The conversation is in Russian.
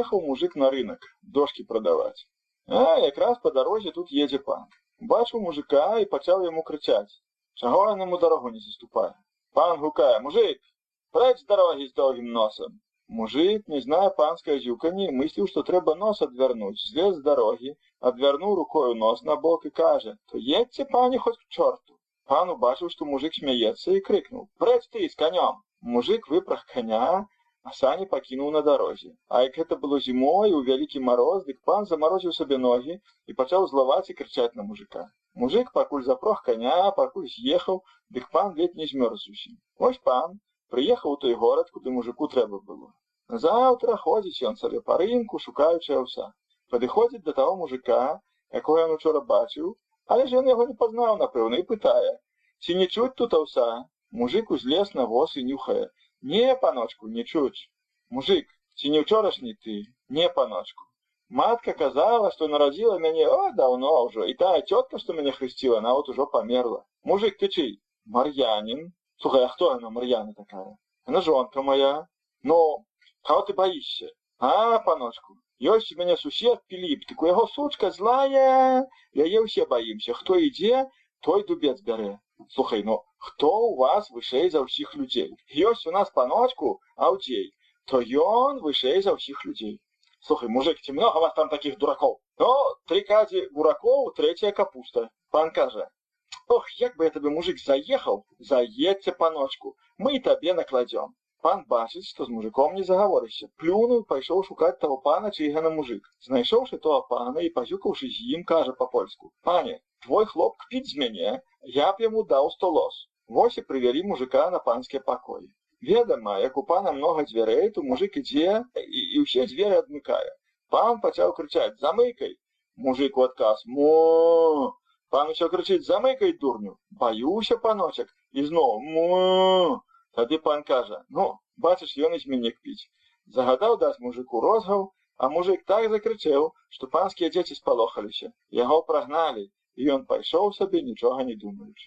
Ехаў мужик на рынок дошкі прадаваць. А якраз па дарозе тут едзе пан. Бачыў мужика і пачаў яму крычаць: Чаго ён яму дарогу не заступае. Пан гукае: мужик, прэч з дарогі з доўгім носам. Мужик, не зная панскае зюканне, мысліў, што трэба нос адвярнуць, злез з дарогі, адвярнуў рукою нос на бок і кажа: То едьце пані хоць к чорту. Пан убачыў, што мужик смяецца і крыкнуў: Прэч ты з канём. Мужик выпраг коня, а сані пакінуў на дарозе. А як гэта было зімой у вялікі мароз, дык пан замарозіў сабе ногі і пачаў злаваць і крычаць на мужика. Мужик пакуль запрог коня, пакуль з'ехаў, дык пан ледь не змёрз зусім. Вось пан прыехаў у той горад, куды мужику трэба было. Заўтра ходзіць ён сабе па рынку, шукаючы аўса. Падыходзіць да таго мужика, якога ён учора бачыў, але ж ён яго не пазнаў, напэўна, і пытае: ці не чуць тут аўса? Мужик узлез на воз і нюхае. Не, паночку, не чуць. Мужик, ці не ўчорашні ты? Не, паночку. Матка казала, што нарадзіла мяне о даўно ўжо, і тая цётка, што мяне хрысціла, нават ужо памерла. Мужик, ты чый? Мар'янін. Слухай, а хто яна Мар'яна такая? Яна жонка моя. Ну, каго ты баішся? А, паночку, ёсць у мяне сусед Піліп, тык у яго сучка злая, яе ўсе баімся. Хто ідзе, той дубец бярэ. Слухай, ну хто у вас вышэй за ўсіх людзей? Ёсць у нас паночку аўдзей, то ён вышэй за ўсіх людзей. Слухай, мужик, ці много вас там таких дураков? Ну, три кадзі буракоў, третья капуста. Пан кажа, Ох, як бы я табе мужик заехаў, заедьце паночку, мы і табе накладзём. Пан бачыць, што з мужиком не загаворыся. Плюнуў, пайшоў шукаць таго пана, чыйга на мужик. Знайшоўшы того пана і пазюкаўшы з ім, кажа па-польску: Пане, твой хлоп кпіць з мяне, я б яму даў сто лос. Вось і прывялі мужика на панскія пакоі. Ведама, як у пана многа дзвярэй, то мужик ідзе і, і ўсе дзверы адмыкае. Пан пачаў крычаць: замыкай. Мужик у адказ: Мо. Пан усё крычыць: замыкай дурню. Баюся, паночак, і зноў мо. Тады пан кажа: Ну, бачыш, ён і з мяне кпіць. Загадаў даць мужику розгаў, а мужик так закрычаў, што панскія дзеці спалохаліся. Яго прагналі, і ён пайшоў сабе, нічога не думаючы.